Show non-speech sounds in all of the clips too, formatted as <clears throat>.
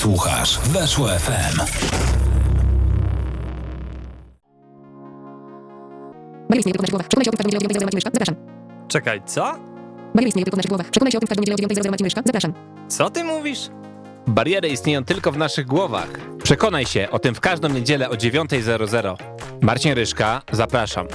Słuchasz Weszło FM. Maria istnieje tylko w naszych głowach. Przekonaj się o tym, w każdą niedzielę o 9.00 Mieszka. Zapraszam. Czekaj, co? Maria istnieje tylko w naszych głowach. Przekonaj się o tym, w każdą niedzielę o 9.00 Mieszka. Zapraszam. Co ty mówisz? Bariery istnieją tylko w naszych głowach. Przekonaj się o tym w każdą niedzielę o 9.00. Marcin Ryszka, zapraszam.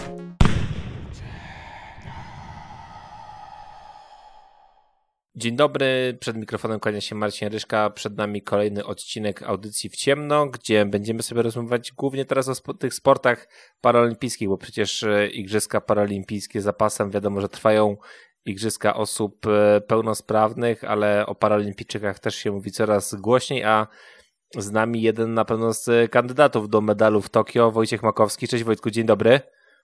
Dzień dobry, przed mikrofonem kłania się Marcin Ryszka. Przed nami kolejny odcinek audycji w ciemno, gdzie będziemy sobie rozmawiać głównie teraz o tych sportach paraolimpijskich, bo przecież e, Igrzyska Paralimpijskie za pasem wiadomo, że trwają Igrzyska osób e, pełnosprawnych, ale o paralimpijczykach też się mówi coraz głośniej, a z nami jeden na pewno z kandydatów do medalu w Tokio, Wojciech Makowski. Cześć Wojtku, dzień dobry.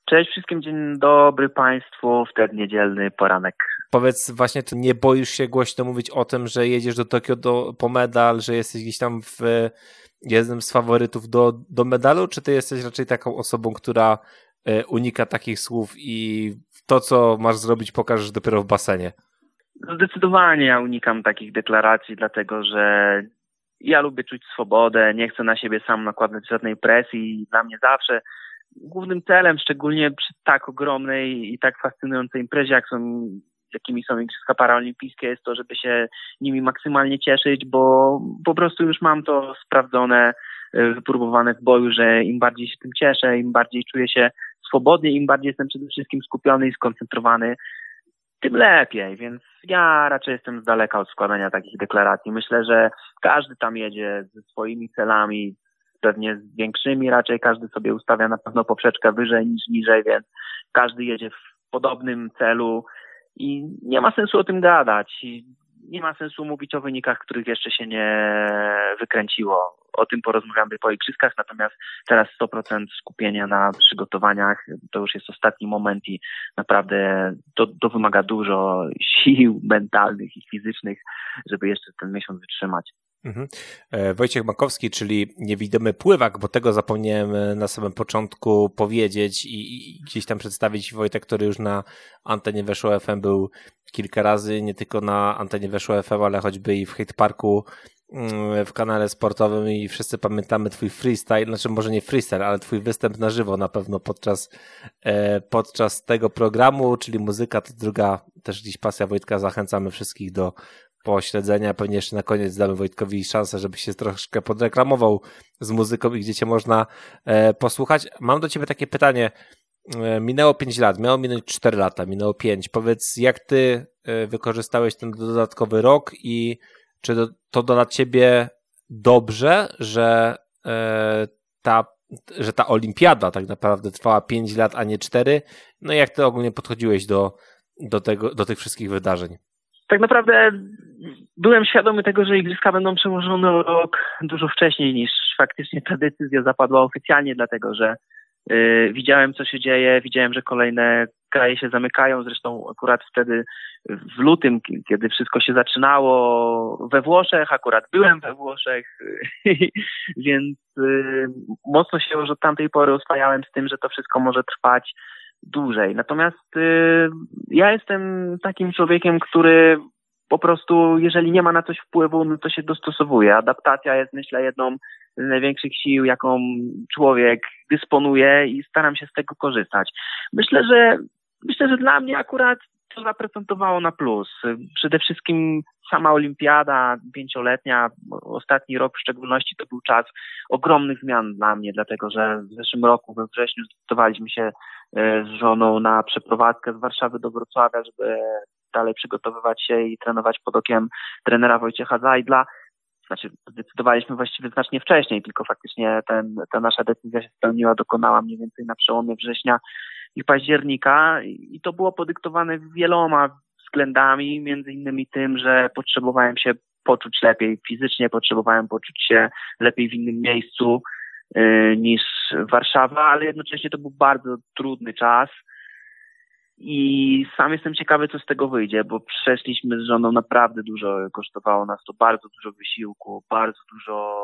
Cześć wszystkim, dzień dobry Państwu w ten niedzielny poranek. Powiedz właśnie, ty nie boisz się głośno mówić o tym, że jedziesz do Tokio do, po medal, że jesteś gdzieś tam w jednym z faworytów do, do medalu, czy ty jesteś raczej taką osobą, która e, unika takich słów i to, co masz zrobić, pokażesz dopiero w basenie? Zdecydowanie ja unikam takich deklaracji, dlatego że ja lubię czuć swobodę, nie chcę na siebie sam nakładać żadnej presji i dla mnie zawsze głównym celem, szczególnie przy tak ogromnej i tak fascynującej imprezie, jak są, jakimi są Igrzyska Paraolimpijskie, jest to, żeby się nimi maksymalnie cieszyć, bo po prostu już mam to sprawdzone, y, wypróbowane w boju, że im bardziej się tym cieszę, im bardziej czuję się swobodnie, im bardziej jestem przede wszystkim skupiony i skoncentrowany, tym lepiej, więc ja raczej jestem z daleka od składania takich deklaracji. Myślę, że każdy tam jedzie ze swoimi celami, pewnie z większymi, raczej. Każdy sobie ustawia na pewno poprzeczkę wyżej niż niżej, więc każdy jedzie w podobnym celu i nie ma sensu o tym gadać. I nie ma sensu mówić o wynikach, których jeszcze się nie wykręciło. O tym porozmawiamy po igrzyskach, natomiast teraz 100% skupienia na przygotowaniach. To już jest ostatni moment i naprawdę to, to wymaga dużo sił mentalnych i fizycznych, żeby jeszcze ten miesiąc wytrzymać. Mhm. E, Wojciech Makowski, czyli niewidomy pływak, bo tego zapomniałem e, na samym początku powiedzieć i, i, gdzieś tam przedstawić Wojtek, który już na antenie Weszło FM był kilka razy, nie tylko na antenie Weszło FM, ale choćby i w Hate Parku mm, w kanale sportowym i wszyscy pamiętamy twój freestyle, znaczy może nie freestyle, ale twój występ na żywo na pewno podczas, e, podczas tego programu, czyli muzyka to druga też gdzieś pasja Wojtka, zachęcamy wszystkich do pośledzenia. Pewnie jeszcze na koniec damy Wojtkowi szansę, żeby się troszkę podreklamował z muzyką i gdzie cię można e, posłuchać. Mam do ciebie takie pytanie. E, minęło 5 lat, miało minąć 4 lata, minęło 5. Powiedz, jak ty e, wykorzystałeś ten dodatkowy rok i czy to, dla ciebie dobrze, że e, ta że ta olimpiada tak naprawdę trwała 5 lat, a nie 4. No i jak ty ogólnie podchodziłeś do, do, tego, do tych wszystkich wydarzeń? Tak naprawdę byłem świadomy tego, że igrzyska będą przełożone rok dużo wcześniej niż faktycznie ta decyzja zapadła oficjalnie, dlatego że y, widziałem, co się dzieje, widziałem, że kolejne kraje się zamykają. Zresztą akurat wtedy w lutym, kiedy wszystko się zaczynało we Włoszech, akurat byłem we Włoszech, <laughs> więc y, mocno się już od tamtej pory oswajałem z tym, że to wszystko może trwać dłużej. Natomiast y, ja jestem takim człowiekiem, który po prostu, jeżeli nie ma na coś wpływu, no to się dostosowuje. Adaptacja jest, myślę, jedną z największych sił, jaką człowiek dysponuje i staram się z tego korzystać. Myślę, że myślę, że dla mnie akurat to zaprezentowało na plus. Przede wszystkim sama olimpiada pięcioletnia, ostatni rok w szczególności to był czas ogromnych zmian dla mnie, dlatego że w zeszłym roku we wrześniu zdecydowaliśmy się e, z żoną na przeprowadzkę z Warszawy do Wrocławia, żeby dalej przygotowywać się i trenować pod okiem trenera Wojciecha Zajdla. Znaczy, zdecydowaliśmy właściwie znacznie wcześniej, tylko faktycznie ten, ta nasza decyzja się spełniła, dokonała mniej więcej na przełomie września i października. I to było podyktowane wieloma względami, między innymi tym, że potrzebowałem się poczuć lepiej fizycznie, potrzebowałem poczuć się lepiej w innym miejscu yy, niż Warszawa, ale jednocześnie to był bardzo trudny czas i sam jestem ciekawy, co z tego wyjdzie, bo przeszliśmy z żoną naprawdę dużo, kosztowało nas to bardzo dużo wysiłku, bardzo dużo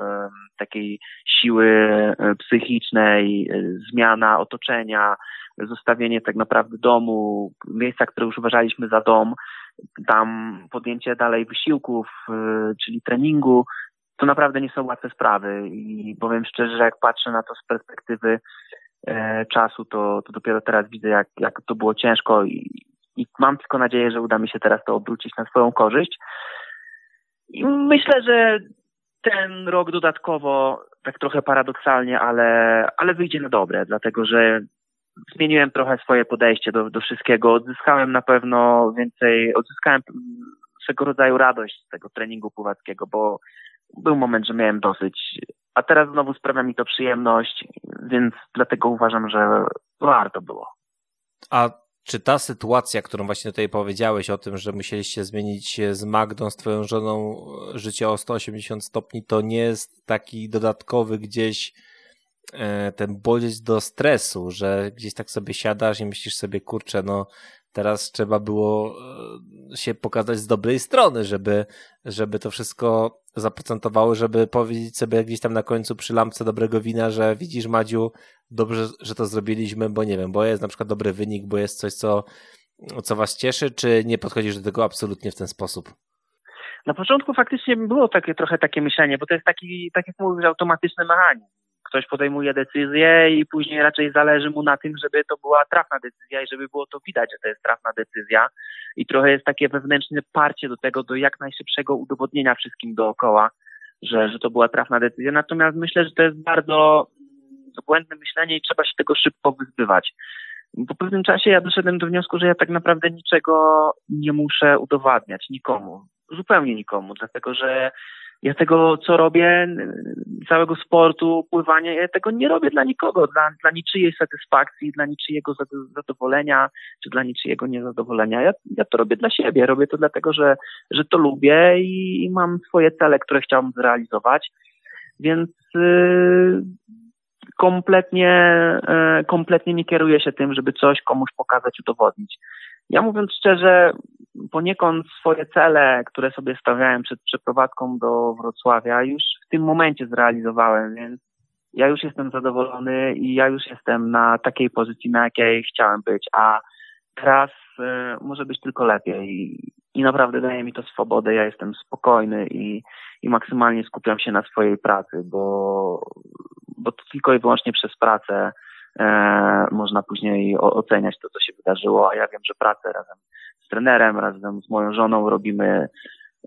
um, takiej siły e, psychicznej, e, zmiana otoczenia, zostawienie tak naprawdę domu, miejsca, które już uważaliśmy za dom, tam podjęcie dalej wysiłków, e, czyli treningu, to naprawdę nie są łatwe sprawy i powiem szczerze, że jak patrzę na to z perspektywy czasu, to, to dopiero teraz widzę, jak, jak to było ciężko i, i mam tylko nadzieję, że uda mi się teraz to obrócić na swoją korzyść. I myślę, że ten rok dodatkowo, tak trochę paradoksalnie, ale, ale wyjdzie na dobre, dlatego że zmieniłem trochę swoje podejście do, do wszystkiego. Odzyskałem na pewno więcej, odzyskałem swego rodzaju radość z tego treningu pływackiego, bo był moment, że miałem dosyć, a teraz znowu sprawia mi to przyjemność, więc dlatego uważam, że warto było. A czy ta sytuacja, którą właśnie tutaj powiedziałeś o tym, że musieliście zmienić z Magdą, z twoją żoną życie o 180 stopni, to nie jest taki dodatkowy gdzieś e, ten bodziec do stresu, że gdzieś tak sobie siadasz i myślisz sobie, kurczę, no teraz trzeba było e, się pokazać z dobrej strony, żeby, żeby to wszystko zaprocentowało, żeby powiedzieć sobie gdzieś tam na końcu przy lampce dobrego wina, że widzisz Madziu, dobrze, że to zrobiliśmy, bo nie wiem, bo jest na przykład dobry wynik, bo jest coś, co, co was cieszy, czy nie podchodzisz do tego absolutnie w ten sposób? Na początku faktycznie było takie trochę takie myślenie, bo to jest taki, tak jak mówisz, automatyczny mechanizm ktoś podejmuje decyzję i później raczej zależy mu na tym, żeby to była trafna decyzja i żeby było to widać, że to jest trafna decyzja. I trochę jest takie wewnętrzne parcie do tego, do jak najszybszego udowodnienia wszystkim dookoła, że, że to była trafna decyzja. Natomiast myślę, że to jest bardzo błędne myślenie i trzeba się tego szybko wyzbywać. Po pewnym czasie ja doszedłem do wniosku, że ja tak naprawdę niczego nie muszę udowadniać nikomu. Zupełnie nikomu, dlatego że ja tego, co robię, całego sportu, pływania, ja tego nie robię dla nikogo, dla, dla niczyjej satysfakcji, dla niczyjego zadowolenia, czy dla niczyjego niezadowolenia. Ja, ja to robię dla siebie, robię to dlatego, że, że to lubię i, i mam swoje cele, które chciałbym zrealizować. Więc yy, kompletnie, yy, kompletnie nie kieruję się tym, żeby coś komuś pokazać, udowodnić. Ja mówiąc szczerze, poniekąd swoje cele, które sobie stawiałem przed przeprowadzką do Wrocławia, już w tym momencie zrealizowałem, więc ja już jestem zadowolony i ja już jestem na takiej pozycji, na jakiej chciałem być, a teraz y, może być tylko lepiej. I, naprawdę daje mi to swobodę, ja jestem spokojny i, i maksymalnie skupiam się na swojej pracy, bo, bo to tylko i wyłącznie przez pracę e, można później o, oceniać to, co się wydarzyło, a ja wiem, że pracę razem z trenerem, razem z moją żoną robimy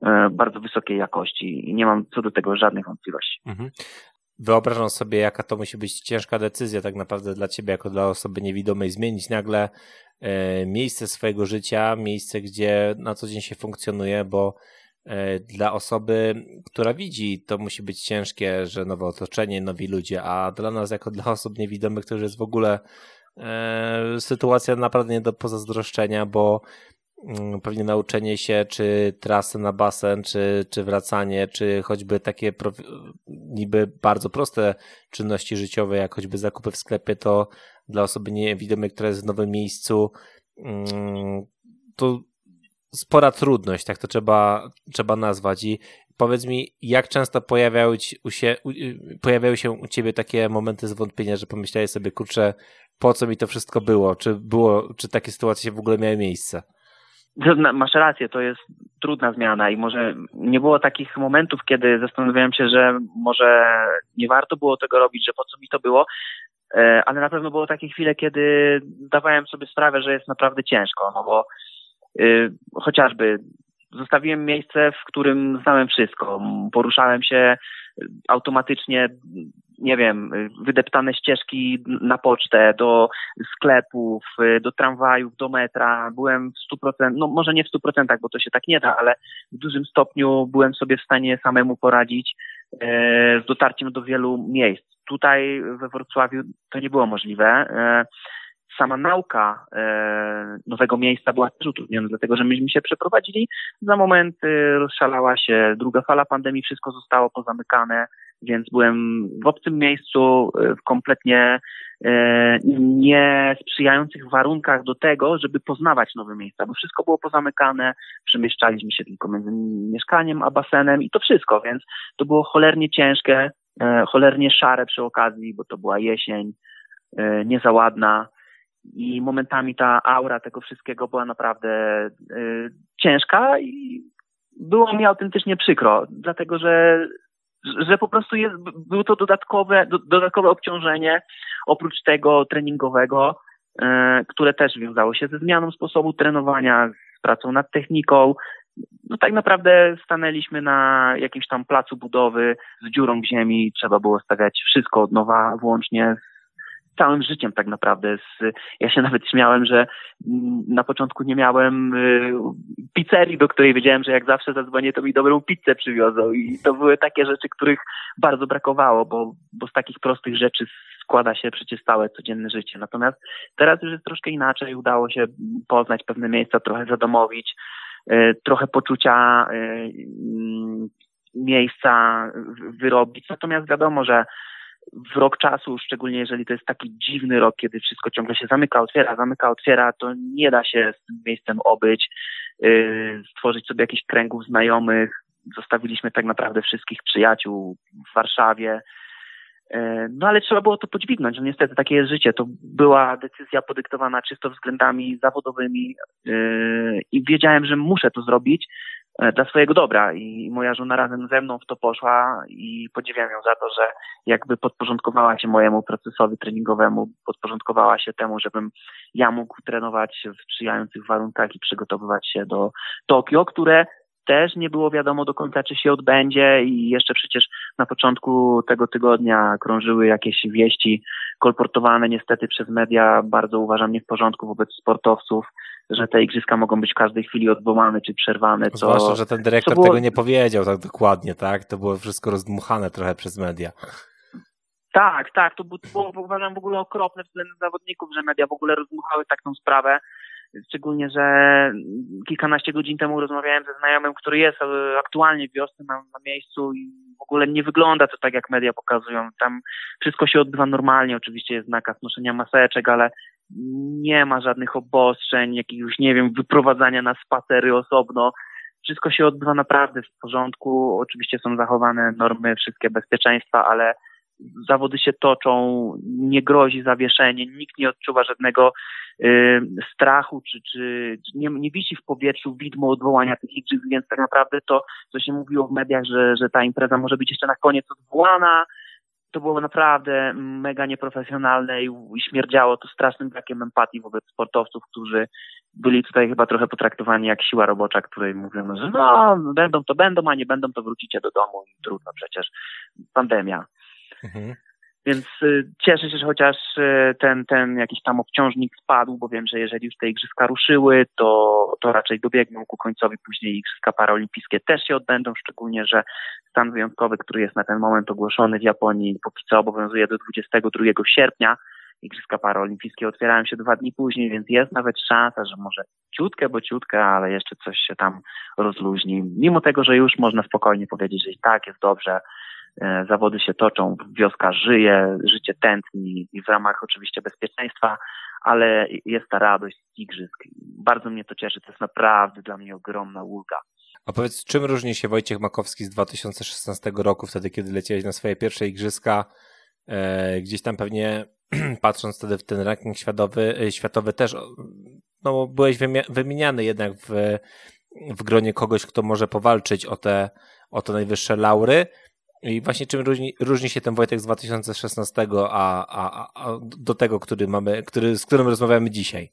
e, bardzo wysokiej jakości i nie mam co do tego żadnych wątpliwości. Mhm. Wyobrażam sobie, jaka to musi być ciężka decyzja tak naprawdę dla ciebie, jako dla osoby niewidomej, zmienić nagle e, miejsce swojego życia, miejsce, gdzie na co dzień się funkcjonuje, bo dla osoby, która widzi, to musi być ciężkie, że nowe otoczenie, nowi ludzie, a dla nas, jako dla osób niewidomych, to już jest w ogóle sytuacja naprawdę nie do pozazdroszczenia, bo Mm, pewnie nauczenie się, czy trasy na basen, czy, czy wracanie, czy choćby takie niby bardzo proste czynności życiowe, jak choćby zakupy w sklepie, to dla osoby niewidomej, która jest w nowym miejscu, mm, to spora trudność, tak to trzeba, trzeba nazwać. I powiedz mi, jak często pojawiały, ci, u się, u, pojawiały się u ciebie takie momenty zwątpienia, że pomyślałeś sobie, kurczę, po co mi to wszystko było? Czy było, czy takie sytuacje w ogóle miały miejsce? Masz rację, to jest trudna zmiana i może nie było takich momentów, kiedy zastanawiałem się, że może nie warto było tego robić, że po co mi to było, e, ale na pewno było takie chwile, kiedy zdawałem sobie sprawę, że jest naprawdę ciężko, no bo y, chociażby zostawiłem miejsce, w którym znałem wszystko, poruszałem się automatycznie nie wiem, wydeptane ścieżki na pocztę, do sklepów, do tramwajów, do metra. Byłem w stu procent, no może nie w stu procentach, bo to się tak nie da, ale w dużym stopniu byłem sobie w stanie samemu poradzić e, z dotarciem do wielu miejsc. Tutaj we Wrocławiu to nie było możliwe. Sama nauka e, nowego miejsca była też utrudniona, dlatego że myśmy się przeprowadzili. Za moment rozszalała się druga fala pandemii, wszystko zostało pozamykane więc byłem w obcym miejscu, e, w kompletnie e, nie sprzyjających warunkach do tego, żeby poznawać nowe miejsca, bo wszystko było pozamykane, przemieszczaliśmy się tylko między mieszkaniem a basenem i to wszystko, więc to było cholernie ciężkie, cholernie szare przy okazji, bo to była jesień, niezaładna i momentami ta aura tego wszystkiego była naprawdę ciężka i było mi autentycznie przykro, dlatego że że po prostu jest, było to dodatkowe, do, dodatkowe obciążenie oprócz tego treningowego, e, które też wiązało się ze zmianą sposobu trenowania, z pracą nad techniką. No tak naprawdę stanęliśmy na jakimś tam placu budowy z dziurą w ziemi, trzeba było stawiać wszystko od nowa, włącznie całym życiem tak naprawdę. Z, ja się nawet śmiałem, że mm, na początku nie miałem y, pizzerii, do której wiedziałem, że jak zawsze zadzwonię, to mi dobrą pizzę przywiozą i to były takie rzeczy, których bardzo brakowało, bo, bo z takich prostych rzeczy składa się przecież całe codzienne życie. Natomiast teraz już jest troszkę inaczej, udało się poznać pewne miejsca, trochę zadomowić, y, trochę poczucia y, mm, miejsca wyrobić. Natomiast wiadomo, że w rok czasu, szczególnie jeżeli to jest taki dziwny rok, kiedy wszystko ciągle się zamyka, otwiera, zamyka, otwiera, to nie da się z tym miejscem obyć, yy, stworzyć sobie jakichś kręgów znajomych. Zostawiliśmy tak naprawdę wszystkich przyjaciół w Warszawie. Yy, no ale trzeba było to podźwignąć. No niestety takie jest życie. To była decyzja podyktowana czysto względami zawodowymi yy, i wiedziałem, że muszę to zrobić, dla swojego dobra. I moja żona razem ze mną w to poszła i podziwiam ją za to, że jakby podporządkowała się mojemu procesowi treningowemu, podporządkowała się temu, żebym ja mógł trenować w sprzyjających warunkach i przygotowywać się do Tokio, które też nie było wiadomo do końca, czy się odbędzie. I jeszcze przecież na początku tego tygodnia krążyły jakieś wieści kolportowane niestety przez media, bardzo uważam nie w porządku wobec sportowców, że te igrzyska mogą być w każdej chwili odwołane czy przerwane. Co, Zwłaszcza, że ten dyrektor było... tego nie powiedział tak dokładnie, tak? To było wszystko rozdmuchane trochę przez media. Tak, tak, to było, to było uważam w ogóle okropne względem zawodników, że media w ogóle rozdmuchały taką sprawę. Szczególnie, że kilkanaście godzin temu rozmawiałem ze znajomym, który jest e, aktualnie w wiosce na, na miejscu i w ogóle nie wygląda to tak, jak media pokazują. Tam wszystko się odbywa normalnie, oczywiście jest nakaz noszenia maseczek, ale nie ma żadnych obostrzeń, jakiegoś, nie wiem, wyprowadzania na spacery osobno. Wszystko się odbywa naprawdę w porządku. Oczywiście są zachowane normy, wszystkie bezpieczeństwa, ale zawody się toczą, nie grozi zawieszenie, nikt nie odczuwa żadnego y, strachu, czy, czy, nie, nie wisi w powietrzu widmo odwołania tych igrzysk, więc tak naprawdę to, co się mówiło w mediach, że, że ta impreza może być jeszcze na koniec odwołana, to było naprawdę mega nieprofesjonalne i, i śmierdziało to strasznym brakiem empatii wobec sportowców, którzy byli tutaj chyba trochę potraktowani jak siła robocza, której mówiono, że no, będą to będą, a nie będą to wrócicie do domu i trudno przecież, pandemia. Mhm. Więc y, cieszę się, że chociaż y, ten, ten jakiś tam obciążnik spadł, bo wiem, że jeżeli już te igrzyska ruszyły, to, to raczej dobiegną ku końcowi później igrzyska paraolimpijskie też się odbędą, szczególnie, że stan wyjątkowy, który jest na ten moment ogłoszony w Japonii, póki co obowiązuje do 22 sierpnia. Igrzyska paraolimpijskie otwierają się dwa dni później, więc jest nawet szansa, że może ciutkę, bo ciutkę, ale jeszcze coś się tam rozluźni. Mimo tego, że już można spokojnie powiedzieć, że i tak jest dobrze, zawody się toczą, wioska żyje, życie tętni i w ramach oczywiście bezpieczeństwa, ale jest ta radość z igrzysk. Bardzo mnie to cieszy, to jest naprawdę dla mnie ogromna ulga. A powiedz, czym różni się Wojciech Makowski z 2016 roku, wtedy kiedy leciałeś na swoje pierwsze igrzyska? E, gdzieś tam pewnie <clears throat> patrząc wtedy w ten ranking światowy, e, światowy też, no byłeś wymieniany jednak w, w gronie kogoś, kto może powalczyć o te, o te najwyższe laury. I właśnie czym różni, różni się ten Wojtek z 2016, a, a, a do tego, który mamy, który, z którym rozmawiamy dzisiaj?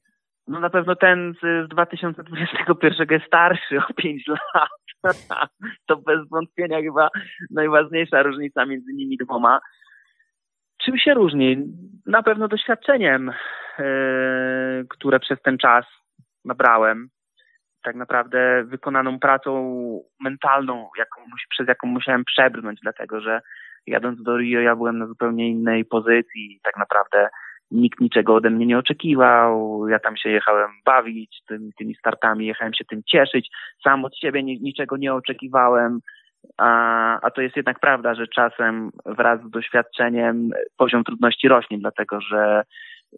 No na pewno ten z 2021 jest starszy o 5 lat. <laughs> to bez wątpienia chyba najważniejsza różnica między nimi dwoma. Czym się różni? Na pewno doświadczeniem, yy, które przez ten czas nabrałem tak naprawdę wykonaną pracą mentalną, jaką, przez jaką musiałem przebrnąć, dlatego że jadąc do Rio ja byłem na zupełnie innej pozycji tak naprawdę nikt niczego ode mnie nie oczekiwał, ja tam się jechałem bawić tymi, tymi startami, jechałem się tym cieszyć, sam od siebie ni, niczego nie oczekiwałem, a, a to jest jednak prawda, że czasem wraz z doświadczeniem poziom trudności rośnie, dlatego że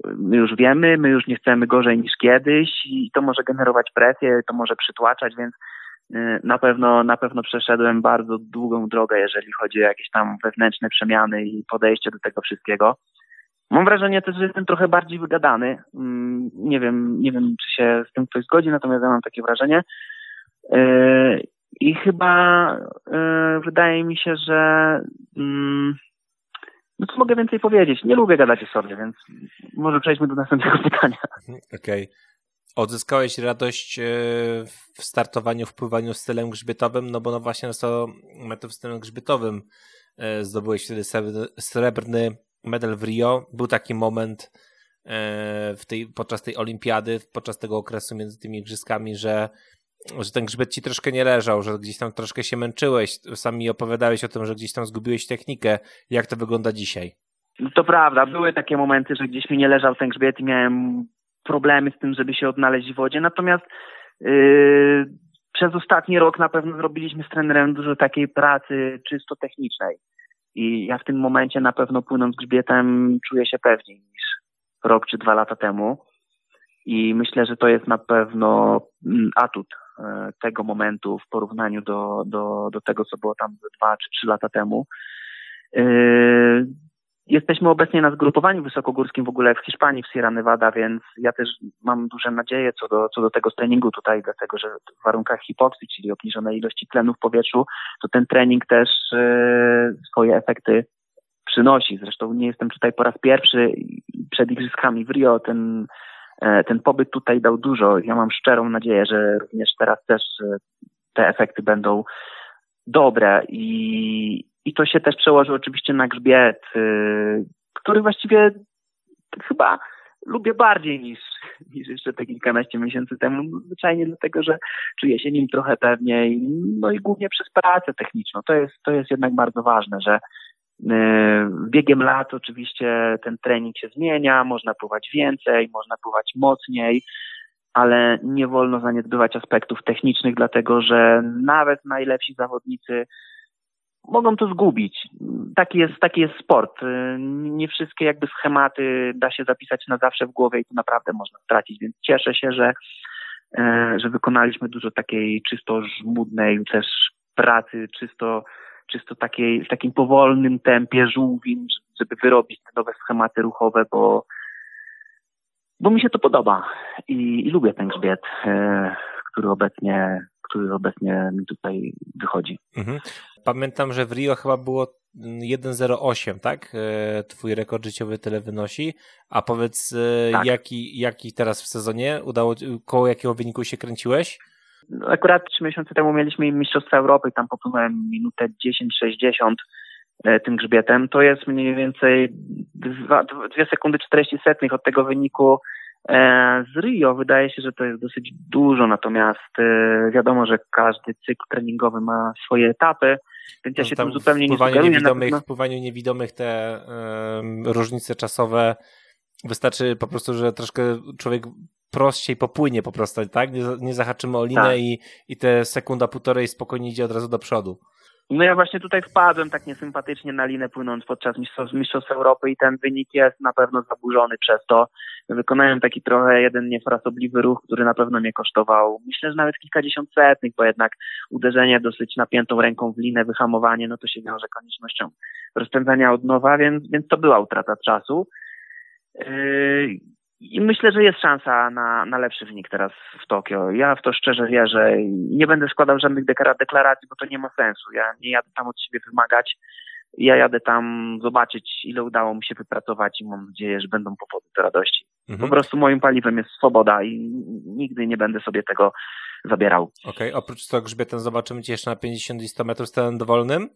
my już wiemy, my już nie chcemy gorzej niż kiedyś i to może generować presję, to może przytłaczać, więc y, na pewno, na pewno przeszedłem bardzo długą drogę, jeżeli chodzi o jakieś tam wewnętrzne przemiany i podejście do tego wszystkiego. Mam wrażenie też, że jestem trochę bardziej wygadany. Mm, nie wiem, nie wiem, czy się z tym ktoś zgodzi, natomiast ja mam takie wrażenie. Y, I chyba y, wydaje mi się, że mm, no co mogę więcej powiedzieć? Nie lubię gadać o sobie, więc może przejdźmy do następnego <laughs> pytania. Okej. Okay. Odzyskałeś radość e, w startowaniu, w pływaniu stylem grzbietowym, no bo no właśnie to metod stylem grzbietowym e, zdobyłeś wtedy srebrny medal w Rio. Był taki moment e, w tej, podczas tej olimpiady, podczas tego okresu między tymi igrzyskami, że że ten grzbiet ci troszkę nie leżał, że gdzieś tam troszkę się męczyłeś. Sami opowiadałeś o tym, że gdzieś tam zgubiłeś technikę. Jak to wygląda dzisiaj? To prawda, były takie momenty, że gdzieś mi nie leżał ten grzbiet i miałem problemy z tym, żeby się odnaleźć w wodzie. Natomiast yy, przez ostatni rok na pewno zrobiliśmy z trenerem dużo takiej pracy czysto technicznej. I ja w tym momencie na pewno płynąc grzbietem czuję się pewniej niż rok czy dwa lata temu. I myślę, że to jest na pewno mm, atut tego momentu w porównaniu do, do, do tego, co było tam dwa czy trzy lata temu. E, jesteśmy obecnie na zgrupowaniu wysokogórskim w ogóle w Hiszpanii, w Sierra Nevada, więc ja też mam duże nadzieje co do, co do tego treningu tutaj, dlatego że w warunkach hipoksji, czyli obniżonej ilości tlenu w powietrzu, to ten trening też e, swoje efekty przynosi. Zresztą nie jestem tutaj po raz pierwszy przed igrzyskami w Rio. Ten E, ten pobyt tutaj dał dużo. Ja mam szczerą nadzieję, że również teraz też e, te efekty będą dobre i, i to się też przełoży oczywiście na grzbiet, e, który właściwie chyba lubię bardziej niż, <laughs> niż jeszcze te kilkanaście miesięcy temu, zwyczajnie dlatego, że czuję się nim trochę pewniej, no i głównie przez pracę techniczną. To jest, to jest jednak bardzo ważne, że E, biegiem lat oczywiście ten trening się zmienia, można pływać więcej, można pływać mocniej, ale nie wolno zaniedbywać aspektów technicznych, dlatego że nawet najlepsi zawodnicy mogą to zgubić. Taki jest, taki jest sport. E, nie wszystkie jakby schematy da się zapisać na zawsze w głowie i to naprawdę można stracić, więc cieszę się, że, e, że wykonaliśmy dużo takiej czysto żmudnej też pracy, czysto czysto takiej, w takim powolnym tempie żółwin, żeby wyrobić te nowe schematy ruchowe, bo, bo mi się to podoba i, i lubię ten grzbiet, e, który obecnie który obecnie mi tutaj wychodzi. Mhm. Pamiętam, że w Rio chyba było 1.08, tak? E, twój rekord życiowy tyle wynosi. A powiedz, e, tak. jaki, jaki teraz w sezonie udało, koło jakiego wyniku się kręciłeś? Akurat trzy miesiące temu mieliśmy Mistrzostwa Europy tam popłynąłem minutę 10-60 e, tym grzbietem. To jest mniej więcej 2, sekundy 40 setnych od tego wyniku e, z Rio. Wydaje się, że to jest dosyć dużo, natomiast e, wiadomo, że każdy cykl treningowy ma swoje etapy, więc ja no się tym zupełnie nie sugeruję. Niewidomych, W pływaniu niewidomych te um, różnice czasowe wystarczy po prostu, że troszkę człowiek prościej popłynie po prostu, tak? Nie, nie zahaczymy o linę tak. i, i te sekunda, półtorej spokojnie idzie od razu do przodu. No ja właśnie tutaj wpadłem tak niesympatycznie na linę płynąc podczas Mistrzostw, Europy i ten wynik jest na pewno zaburzony przez to. Wykonałem taki trochę jeden niefrasobliwy ruch, który na pewno mnie kosztował, myślę, że nawet kilkadziesiąt setnych, bo jednak uderzenie dosyć napiętą ręką w linę, wyhamowanie, no to się wiąże koniecznością rozpędzania od nowa, więc, więc to była utrata czasu. Yy, i myślę, że jest szansa na, na lepszy wynik teraz w Tokio. Ja w to szczerze wierzę i nie będę składał żadnych deklaracji, bo to nie ma sensu. Ja nie jadę tam od siebie wymagać. Ja jadę tam zobaczyć, ile udało mi się wypracować i mam nadzieję, że będą powody do radości. Mhm. Po prostu moim paliwem jest swoboda i nigdy nie będę sobie tego zabierał. Okej, okay. oprócz tego grzbietem zobaczymy Cię jeszcze na 50 i 100 metrów stylem dowolnym?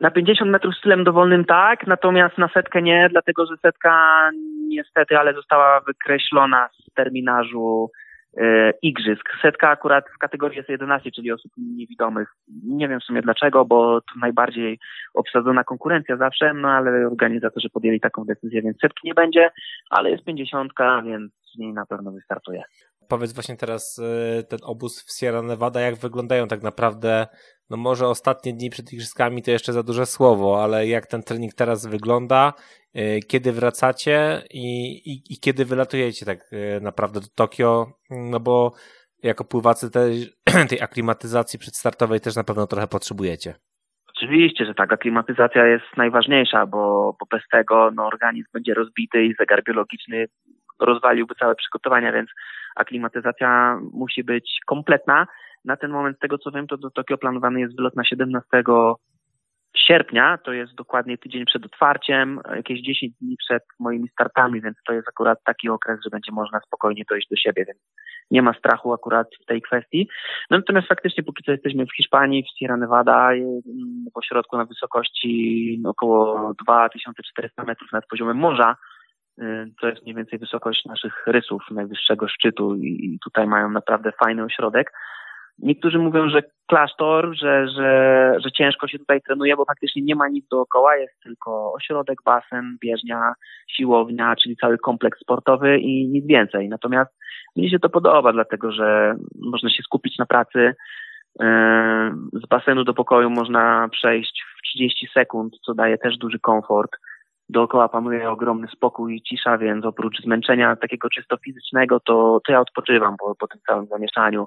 Na 50 metrów stylem dowolnym tak, natomiast na setkę nie, dlatego że setka niestety, ale została wykreślona z terminarzu e, igrzysk. Setka akurat w kategorii jest 11, czyli osób niewidomych. Nie wiem w sumie dlaczego, bo to najbardziej obsadzona konkurencja zawsze, no ale organizatorzy podjęli taką decyzję, więc setki nie będzie, ale jest 50, więc niej na pewno wystartuje. Powiedz właśnie teraz e, ten obóz w Sierra Nevada, jak wyglądają tak naprawdę? No może ostatnie dni przed igrzyskami to jeszcze za duże słowo, ale jak ten trening teraz wygląda, y, kiedy wracacie i, i, i kiedy wylatujecie tak y, naprawdę do Tokio, no bo jako pływacy tej, <clears throat> tej aklimatyzacji przedstartowej też na pewno trochę potrzebujecie. Oczywiście, że tak, aklimatyzacja jest najważniejsza, bo, bo bez tego no, organizm będzie rozbity i zegar biologiczny rozwaliłby całe przygotowania, więc aklimatyzacja musi być kompletna. Na ten moment, z tego co wiem, to do Tokio planowany jest wylot na 17 sierpnia, to jest dokładnie tydzień przed otwarciem, jakieś 10 dni przed moimi startami, więc to jest akurat taki okres, że będzie można spokojnie dojść do siebie, więc nie ma strachu akurat w tej kwestii. No natomiast faktycznie póki co jesteśmy w Hiszpanii, w Sierra Nevada, w ośrodku na wysokości około 2400 metrów nad poziomem morza, to jest mniej więcej wysokość naszych rysów najwyższego szczytu i tutaj mają naprawdę fajny ośrodek. Niektórzy mówią, że klasztor, że, że, że ciężko się tutaj trenuje, bo faktycznie nie ma nic dookoła, jest tylko ośrodek, basen, bieżnia, siłownia, czyli cały kompleks sportowy i nic więcej. Natomiast mnie się to podoba, dlatego że można się skupić na pracy. Z basenu do pokoju można przejść w 30 sekund, co daje też duży komfort dookoła panuje ogromny spokój i cisza, więc oprócz zmęczenia takiego czysto fizycznego, to, to ja odpoczywam po, po tym całym zamieszaniu.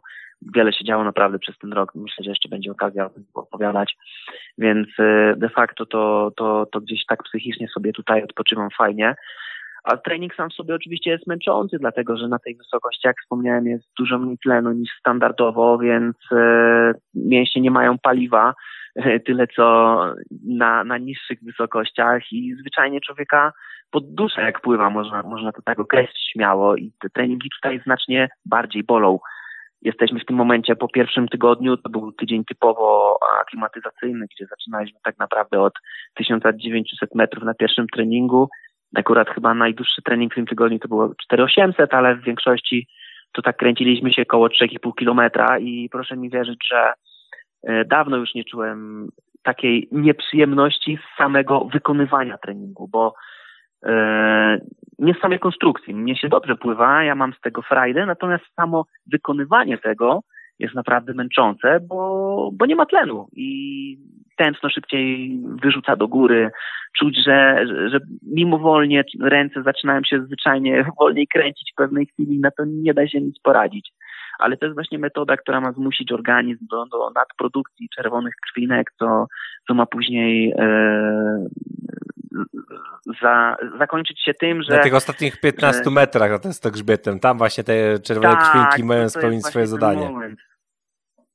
Wiele się działo naprawdę przez ten rok. Myślę, że jeszcze będzie okazja o tym opowiadać. Więc e, de facto to, to, to gdzieś tak psychicznie sobie tutaj odpoczywam fajnie. A trening sam sobie oczywiście jest męczący, dlatego że na tej wysokości, jak wspomniałem, jest dużo mniej tlenu niż standardowo, więc e, mięśnie nie mają paliwa, <laughs> tyle co na, na niższych wysokościach i zwyczajnie człowieka pod duszę jak pływa, można, można to tak określić śmiało i te treningi tutaj znacznie bardziej bolą. Jesteśmy w tym momencie po pierwszym tygodniu, to był tydzień typowo aklimatyzacyjny, gdzie zaczynaliśmy tak naprawdę od 1900 metrów na pierwszym treningu. Akurat chyba najdłuższy trening w tym tygodniu to było 4800, ale w większości to tak kręciliśmy się około 3,5 kilometra i proszę mi wierzyć, że dawno już nie czułem takiej nieprzyjemności z samego wykonywania treningu, bo e, nie z samej konstrukcji. Mnie się dobrze pływa, ja mam z tego frajdę, natomiast samo wykonywanie tego jest naprawdę męczące, bo, bo nie ma tlenu i tętno szybciej wyrzuca do góry. Czuć, że, że mimowolnie ręce zaczynają się zwyczajnie wolniej kręcić w pewnej chwili, na to nie da się nic poradzić ale to jest właśnie metoda, która ma zmusić organizm do, do nadprodukcji czerwonych krwinek, co, co ma później e, za, zakończyć się tym, że... Na tych ostatnich 15 że, metrach na to grzbietem, tam właśnie te czerwone tak, krwinki mają spełnić swoje zadanie. Moment.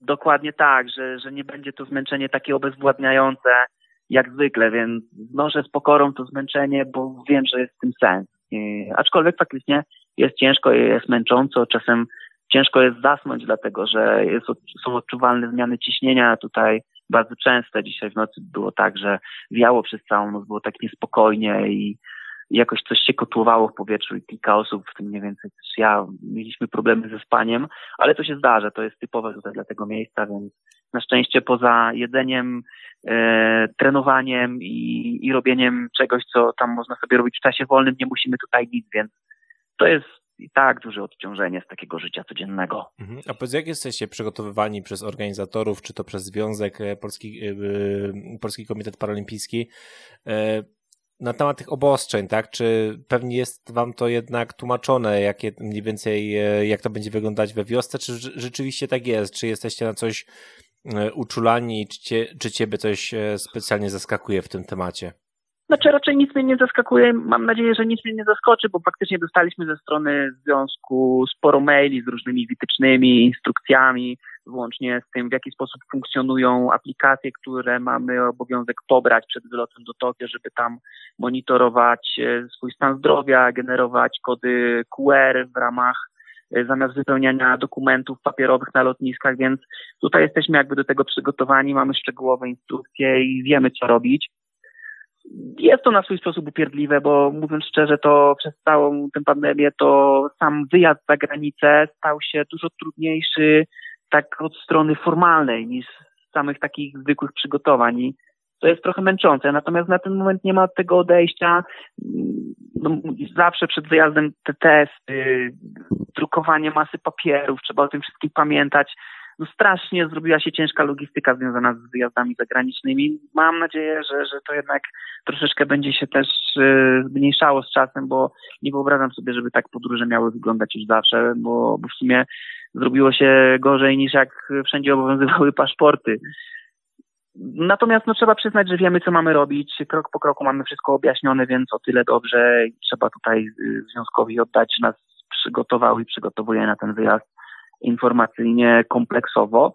Dokładnie tak, że, że nie będzie to zmęczenie takie obezwładniające jak zwykle, więc znoszę z pokorą to zmęczenie, bo wiem, że jest w tym sens. I, aczkolwiek faktycznie jest ciężko, jest męcząco, czasem ciężko jest zasnąć, dlatego że jest, są odczuwalne zmiany ciśnienia tutaj bardzo częste. Dzisiaj w nocy było tak, że wiało przez całą noc, było tak niespokojnie i jakoś coś się kotłowało w powietrzu i kilka osób, w tym mniej więcej też ja, mieliśmy problemy ze spaniem, ale to się zdarza, to jest typowe tutaj dla tego miejsca, więc na szczęście poza jedzeniem, e, trenowaniem i, i robieniem czegoś, co tam można sobie robić w czasie wolnym, nie musimy tutaj nic, więc to jest i tak duże odciążenie z takiego życia codziennego. Mhm. A powiedz, jak jesteście przygotowywani przez organizatorów, czy to przez Związek e, Polski, yy, Polski Komitet Paralimpijski, yy, na temat tych obostrzeń, tak? Czy pewnie jest wam to jednak tłumaczone, jakie mniej więcej, jak to będzie wyglądać we wiosce, czy rzeczywiście tak jest? Czy jesteście na coś uczulani, czy, cie, czy ciebie coś specjalnie zaskakuje w tym temacie? Znaczy raczej nic mnie nie zaskakuje. Mam nadzieję, że nic mnie nie zaskoczy, bo faktycznie dostaliśmy ze strony związku sporo maili z różnymi wytycznymi, instrukcjami, włącznie z tym, w jaki sposób funkcjonują aplikacje, które mamy obowiązek pobrać przed wylotem do Tokio, żeby tam monitorować e, swój stan zdrowia, generować kody QR w ramach e, zamiast wypełniania dokumentów papierowych na lotniskach, więc tutaj jesteśmy jakby do tego przygotowani, mamy szczegółowe instrukcje i wiemy, co robić. Jest to na swój sposób upierdliwe, bo mówiąc szczerze, to przez całą tę pandemię to sam wyjazd za granicę stał się dużo trudniejszy tak od strony formalnej niż samych takich zwykłych przygotowań. I to jest trochę męczące. Natomiast na ten moment nie ma od tego odejścia. No, zawsze przed wyjazdem te testy, drukowanie masy papierów, trzeba o tym wszystkim pamiętać no strasznie zrobiła się ciężka logistyka związana z wyjazdami zagranicznymi. Mam nadzieję, że, że to jednak troszeczkę będzie się też y, zmniejszało z czasem, bo nie wyobrażam sobie, żeby tak podróże miały wyglądać już zawsze, bo, bo w sumie zrobiło się gorzej niż jak wszędzie obowiązywały <laughs> paszporty. Natomiast no, trzeba przyznać, że wiemy, co mamy robić. Krok po kroku mamy wszystko objaśnione, więc o tyle dobrze. Trzeba tutaj y, związkowi oddać, że nas przygotował i przygotowuje na ten wyjazd informacyjnie, kompleksowo.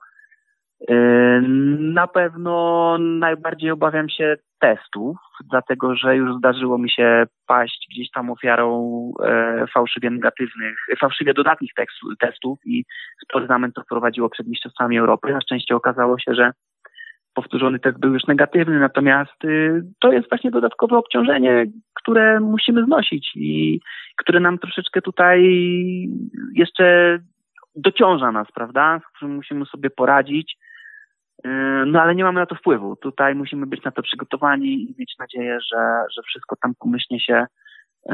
Yy, na pewno najbardziej obawiam się testów, dlatego że już zdarzyło mi się paść gdzieś tam ofiarą e, fałszywie negatywnych, fałszywie dodatnich testów i spory to wprowadziło przed Mistrzostwami Europy. Na szczęście okazało się, że powtórzony test był już negatywny, natomiast y, to jest właśnie dodatkowe obciążenie, które musimy znosić i które nam troszeczkę tutaj jeszcze dociąża nas, prawda, z którym musimy sobie poradzić. Y, no ale nie mamy na to wpływu. Tutaj musimy być na to przygotowani i mieć nadzieję, że, że wszystko tam pomyślnie się y,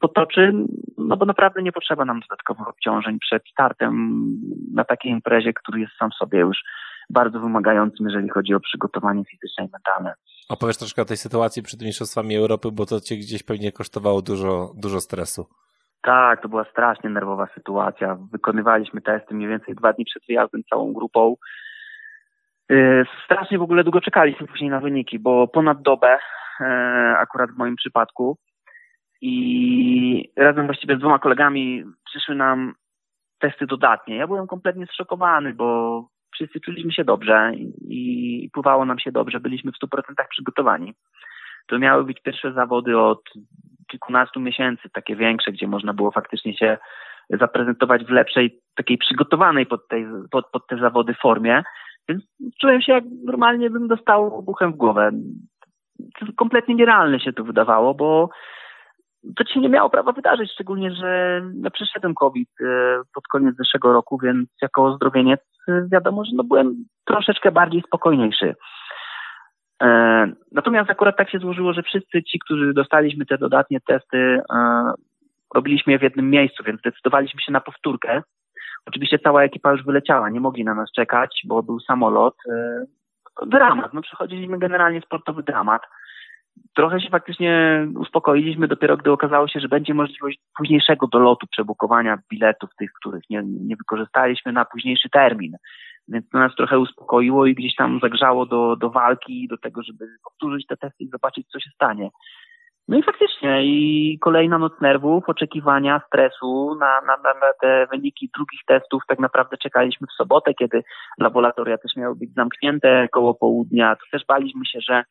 potoczy, no bo naprawdę nie potrzeba nam dodatkowych obciążeń przed startem na takiej imprezie, który jest sam sobie już bardzo wymagającym, jeżeli chodzi o przygotowanie fizyczne i mentalne. Opowiesz troszkę o tej sytuacji przed Mistrzostwami Europy, bo to cię gdzieś pewnie kosztowało dużo, dużo stresu. Tak, to była strasznie nerwowa sytuacja. Wykonywaliśmy testy mniej więcej dwa dni przed wyjazdem całą grupą. Y, strasznie w ogóle długo czekaliśmy później na wyniki, bo ponad dobę, e, akurat w moim przypadku, i razem właściwie z dwoma kolegami przyszły nam testy dodatnie. Ja byłem kompletnie zszokowany, bo wszyscy czuliśmy się dobrze i pływało nam się dobrze, byliśmy w 100% przygotowani. To miały być pierwsze zawody od kilkunastu miesięcy, takie większe, gdzie można było faktycznie się zaprezentować w lepszej, takiej przygotowanej pod, tej, pod, pod te zawody formie. Więc czułem się jak normalnie bym dostał obuchem w głowę. Kompletnie nierealne się to wydawało, bo to się nie miało prawa wydarzyć, szczególnie, że no, przeszedłem COVID e, pod koniec zeszłego roku, więc jako ozdrowieniec e, wiadomo, że no, byłem troszeczkę bardziej spokojniejszy. E, natomiast akurat tak się złożyło, że wszyscy ci, którzy dostaliśmy te dodatnie testy, robiliśmy je w jednym miejscu, więc zdecydowaliśmy się na powtórkę. Oczywiście cała ekipa już wyleciała, nie mogli na nas czekać, bo był samolot. Dramat, no przechodziliśmy generalnie sportowy dramat trochę się faktycznie uspokoiliśmy dopiero, gdy okazało się, że będzie możliwość późniejszego dolotu, przebukowania biletów, tych, których nie, nie wykorzystaliśmy na późniejszy termin. Więc to nas trochę uspokoiło i gdzieś tam zagrzało do, do walki, do tego, żeby powtórzyć te testy i zobaczyć, co się stanie. No i faktycznie, i kolejna noc nerwów, oczekiwania, stresu na, na, na te wyniki drugich testów. Tak naprawdę czekaliśmy w sobotę, kiedy laboratoria też miały być zamknięte koło południa. To też baliśmy się, że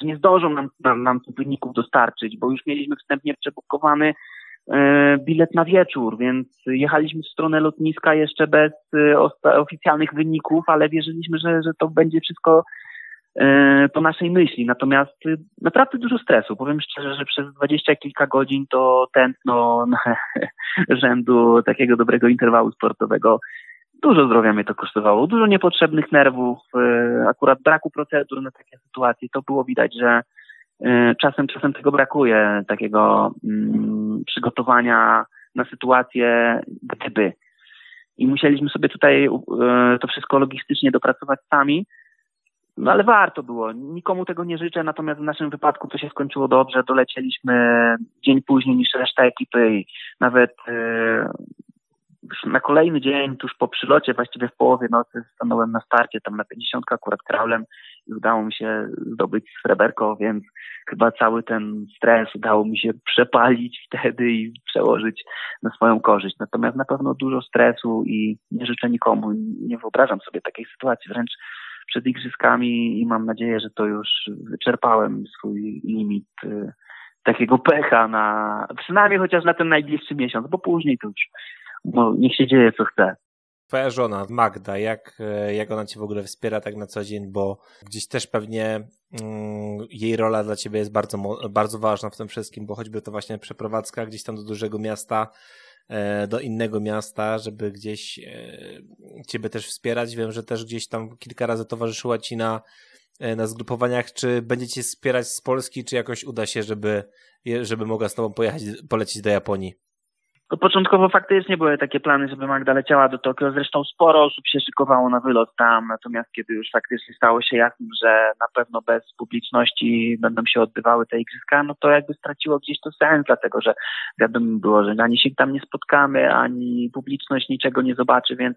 że nie zdążą nam, nam, nam tych wyników dostarczyć, bo już mieliśmy wstępnie przebukowany bilet na wieczór, więc jechaliśmy w stronę lotniska jeszcze bez e, oficjalnych wyników, ale wierzyliśmy, że, że to będzie wszystko e, po naszej myśli. Natomiast naprawdę dużo stresu. Powiem szczerze, że przez dwadzieścia kilka godzin to tętno <laughs> rzędu takiego dobrego interwału sportowego Dużo zdrowia mnie to kosztowało, dużo niepotrzebnych nerwów, e, akurat braku procedur na takie sytuacje. To było widać, że e, czasem, czasem tego brakuje, takiego mm, przygotowania na sytuację gdyby. I musieliśmy sobie tutaj e, to wszystko logistycznie dopracować sami. No ale warto było. Nikomu tego nie życzę, natomiast w naszym wypadku to się skończyło dobrze. Dolecieliśmy dzień później niż reszta ekipy i nawet na kolejny dzień, tuż po przylocie, właściwie w połowie nocy, stanąłem na starcie, tam na 50 akurat kraulem udało mi się zdobyć sreberko, więc chyba cały ten stres udało mi się przepalić <laughs> wtedy i przełożyć na swoją korzyść. Natomiast na pewno dużo stresu i nie życzę nikomu, nie wyobrażam sobie takiej sytuacji, wręcz przed igrzyskami i mam nadzieję, że to już wyczerpałem swój limit y, takiego pecha na, przynajmniej chociaż na ten najbliższy miesiąc, bo później to już niech się dzieje co chce. Twoja żona, Magda, jak, e, jak ona cię w ogóle wspiera tak na co dzień, bo gdzieś też pewnie mm, jej rola dla ciebie jest bardzo, bardzo ważna w tym wszystkim, bo choćby to właśnie przeprowadzka gdzieś tam do dużego miasta, e, do innego miasta, żeby gdzieś e, ciebie też wspierać. Wiem, że też gdzieś tam kilka razy towarzyszyła ci na, na zgrupowaniach. Czy będziecie wspierać z Polski, czy jakoś uda się, żeby, żeby mogła z tobą pojechać, polecieć do Japonii? To początkowo faktycznie były takie plany, żeby Magda leciała do Tokio. Zresztą sporo osób się szykowało na wylot tam, natomiast kiedy już faktycznie stało się jasne, że na pewno bez publiczności będą się odbywały te igrzyska, no to jakby straciło gdzieś to sens, dlatego że wiadomo było, że ani się tam nie spotkamy, ani publiczność niczego nie zobaczy, więc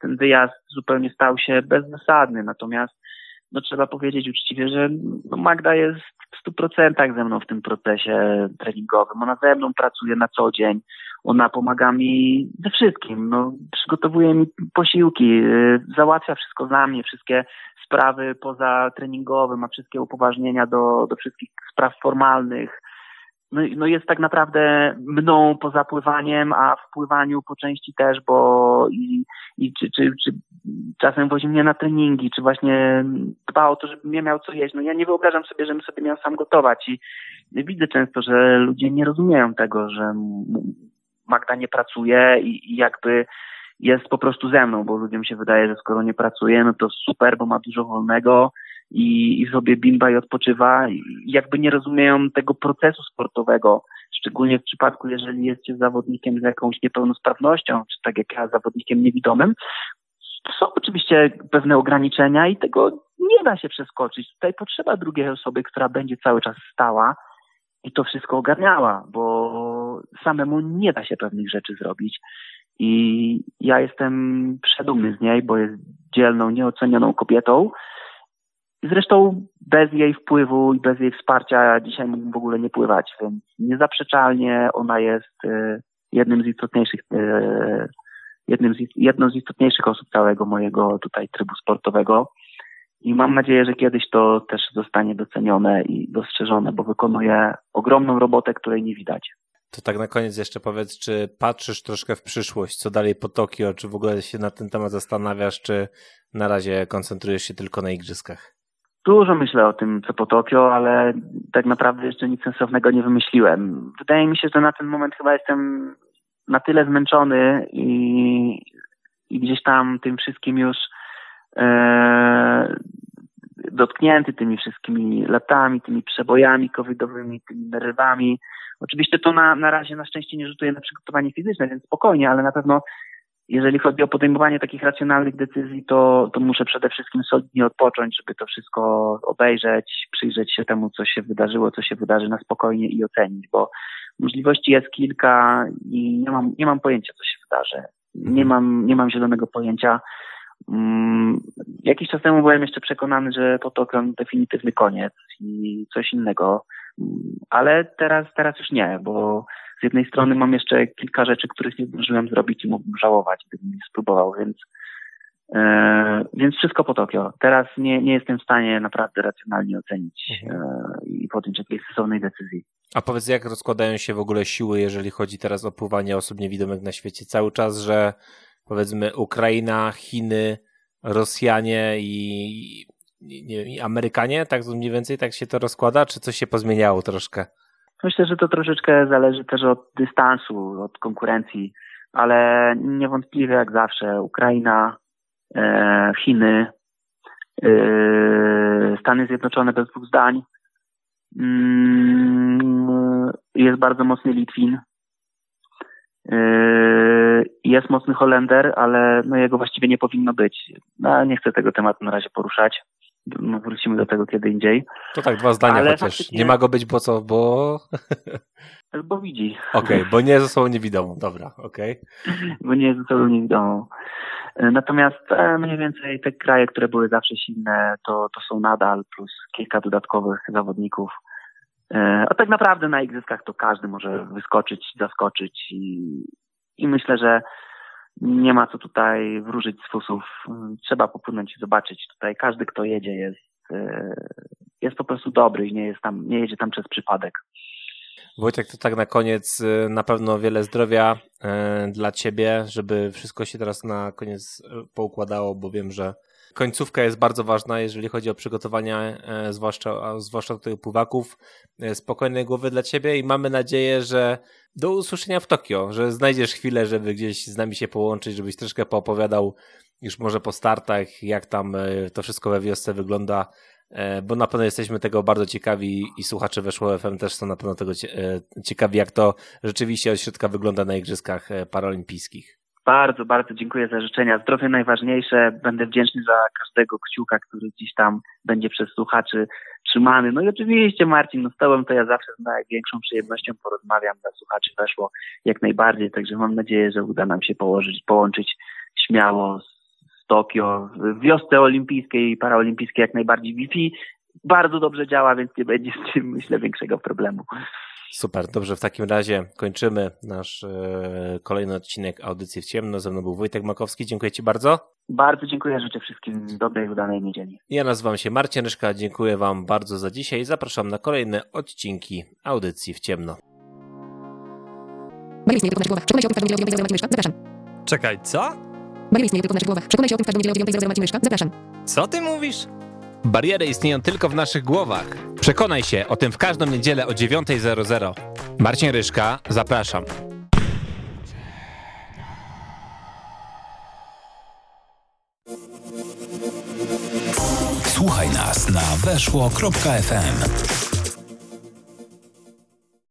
ten wyjazd zupełnie stał się bezzasadny. Natomiast no trzeba powiedzieć uczciwie, że no Magda jest w stu procentach ze mną w tym procesie treningowym. Ona ze mną pracuje na co dzień. Ona pomaga mi ze wszystkim. No, przygotowuje mi posiłki, y, załatwia wszystko za mnie, wszystkie sprawy poza treningowym, ma wszystkie upoważnienia do, do wszystkich spraw formalnych no, no jest tak naprawdę mną po zapływaniem, a w pływaniu po części też, bo i, i czy, czy, czy czasem wozi mnie na treningi, czy właśnie dba o to, żebym ja miał co jeść. No ja nie wyobrażam sobie, żebym sobie miał sam gotować i widzę często, że ludzie nie rozumieją tego, że Magda nie pracuje i, i jakby jest po prostu ze mną, bo ludziom się wydaje, że skoro nie pracuje, no to super, bo ma dużo wolnego, i, i sobie bimba i odpoczywa jakby nie rozumieją tego procesu sportowego, szczególnie w przypadku, jeżeli jesteście zawodnikiem z jakąś niepełnosprawnością, czy tak jak ja, zawodnikiem niewidomym. Są oczywiście pewne ograniczenia i tego nie da się przeskoczyć. Tutaj potrzeba drugiej osoby, która będzie cały czas stała i to wszystko ogarniała, bo samemu nie da się pewnych rzeczy zrobić. I ja jestem przedumny z niej, bo jest dzielną, nieocenioną kobietą, Zresztą bez jej wpływu i bez jej wsparcia dzisiaj mógłbym w ogóle nie pływać, więc niezaprzeczalnie ona jest e, jednym z istotniejszych, e, jednym z, jedną z istotniejszych osób całego mojego tutaj trybu sportowego. I mam nadzieję, że kiedyś to też zostanie docenione i dostrzeżone, bo wykonuje ogromną robotę, której nie widać. To tak na koniec jeszcze powiedz, czy patrzysz troszkę w przyszłość, co dalej po Tokio, czy w ogóle się na ten temat zastanawiasz, czy na razie koncentrujesz się tylko na igrzyskach? Dużo myślę o tym, co po Tokio, ale tak naprawdę jeszcze nic sensownego nie wymyśliłem. Wydaje mi się, że na ten moment chyba jestem na tyle zmęczony i, i gdzieś tam tym wszystkim już e, dotknięty tymi wszystkimi latami, tymi przebojami covidowymi, tymi nerwami. Oczywiście to na, na razie na szczęście nie rzutuje na przygotowanie fizyczne, więc spokojnie, ale na pewno jeżeli chodzi o podejmowanie takich racjonalnych decyzji, to, to muszę przede wszystkim solidnie odpocząć, żeby to wszystko obejrzeć, przyjrzeć się temu, co się wydarzyło, co się wydarzy na spokojnie i ocenić, bo możliwości jest kilka i nie mam, nie mam pojęcia, co się wydarzy. Nie mam, nie mam zielonego pojęcia. Um, jakiś czas temu byłem jeszcze przekonany, że to to definitywny koniec i coś innego, ale teraz, teraz już nie, bo z jednej strony mam jeszcze kilka rzeczy, których nie zdążyłem zrobić i mógłbym żałować, gdybym nie spróbował, więc e, więc wszystko po Tokio. Teraz nie, nie jestem w stanie naprawdę racjonalnie ocenić mhm. e, i podjąć jakiejś stosownej decyzji. A powiedz, jak rozkładają się w ogóle siły, jeżeli chodzi teraz o pływanie osób niewidomych na świecie? Cały czas, że powiedzmy Ukraina, Chiny, Rosjanie i, i, i Amerykanie, tak mniej więcej tak się to rozkłada, czy coś się pozmieniało troszkę? Myślę, że to troszeczkę zależy też od dystansu, od konkurencji, ale niewątpliwie jak zawsze Ukraina, e, Chiny, e, Stany Zjednoczone bez dwóch zdań. Mm, jest bardzo mocny Litwin. E, jest mocny Holender, ale no jego właściwie nie powinno być. No, nie chcę tego tematu na razie poruszać no, wrócimy do tego kiedy indziej. To tak, dwa zdania Ale chociaż. Faktycznie... Nie ma go być, bo co, bo... Bo widzi. Okej, okay, bo nie ze sobą niewidomą, dobra, okej. Okay. <laughs> Bo nie ze sobą niewidomą. Natomiast e, mniej więcej te kraje, które były zawsze silne, to, to są nadal, plus kilka dodatkowych zawodników. E, a tak naprawdę na igrzyskach to każdy może wyskoczyć, zaskoczyć i, i myślę, że nie ma co tutaj wróżyć z fusów. Trzeba popłynąć i zobaczyć. Tutaj każdy, kto jedzie, jest, e, jest po prostu dobry i nie, jest tam, nie jedzie tam przez przypadek. Wojtek, to tak na koniec e, na pewno wiele zdrowia e, dla Ciebie, żeby wszystko się teraz na koniec poukładało, bo wiem, że końcówka jest bardzo ważna, jeżeli chodzi o przygotowania, zwłaszcza, zwłaszcza tutaj pływaków. Spokojnej głowy dla Ciebie i mamy nadzieję, że do usłyszenia w Tokio, że znajdziesz chwilę, żeby gdzieś z nami się połączyć, żebyś troszkę poopowiadał już może po startach, jak tam e, to wszystko we wiosce wygląda, e, bo na pewno jesteśmy tego bardzo ciekawi i słuchacze Weszło FM też są na pewno tego e, ciekawi, jak to rzeczywiście od środka wygląda na Igrzyskach Paralimpijskich. Bardzo, bardzo dziękuję za życzenia. Zdrowie najważniejsze. Będę wdzięczny za każdego kciuka, który gdzieś tam będzie przez słuchaczy trzymany. No i oczywiście Marcin, no z tobą to ja zawsze z największą przyjemnością porozmawiam, dla słuchaczy weszło jak najbardziej, także mam nadzieję, że uda nam się położyć, połączyć śmiało z Tokio. W wiosce olimpijskiej i paraolimpijskiej jak najbardziej Wi-Fi bardzo dobrze działa, więc nie będzie z tym, myślę, większego problemu. Super, dobrze, w takim razie kończymy nasz e, kolejny odcinek Audycji w Ciemno. Ze mną był Wojtek Makowski, dziękuję Ci bardzo. Bardzo dziękuję, życzę wszystkim dobrej, udanej niedzieli. Ja nazywam się Marcin Ryszka, dziękuję Wam bardzo za dzisiaj i zapraszam na kolejne odcinki Audycji w Ciemno. Barier istnieje tylko w naszych głowach. Przekonaj się o tym w każdą niedzielę o 9.00 Marcin Myszka. Zapraszam. Czekaj, co? Barier istnieje tylko w naszych głowach. Przekonaj się o tym w każdą niedzielę o 9.00 Marcin Myszka. Zapraszam. Co ty mówisz? Bariery istnieją tylko w naszych głowach. Przekonaj się o tym w każdą niedzielę o 9.00. Marcin Ryszka, zapraszam. Słuchaj nas na weszło.fm.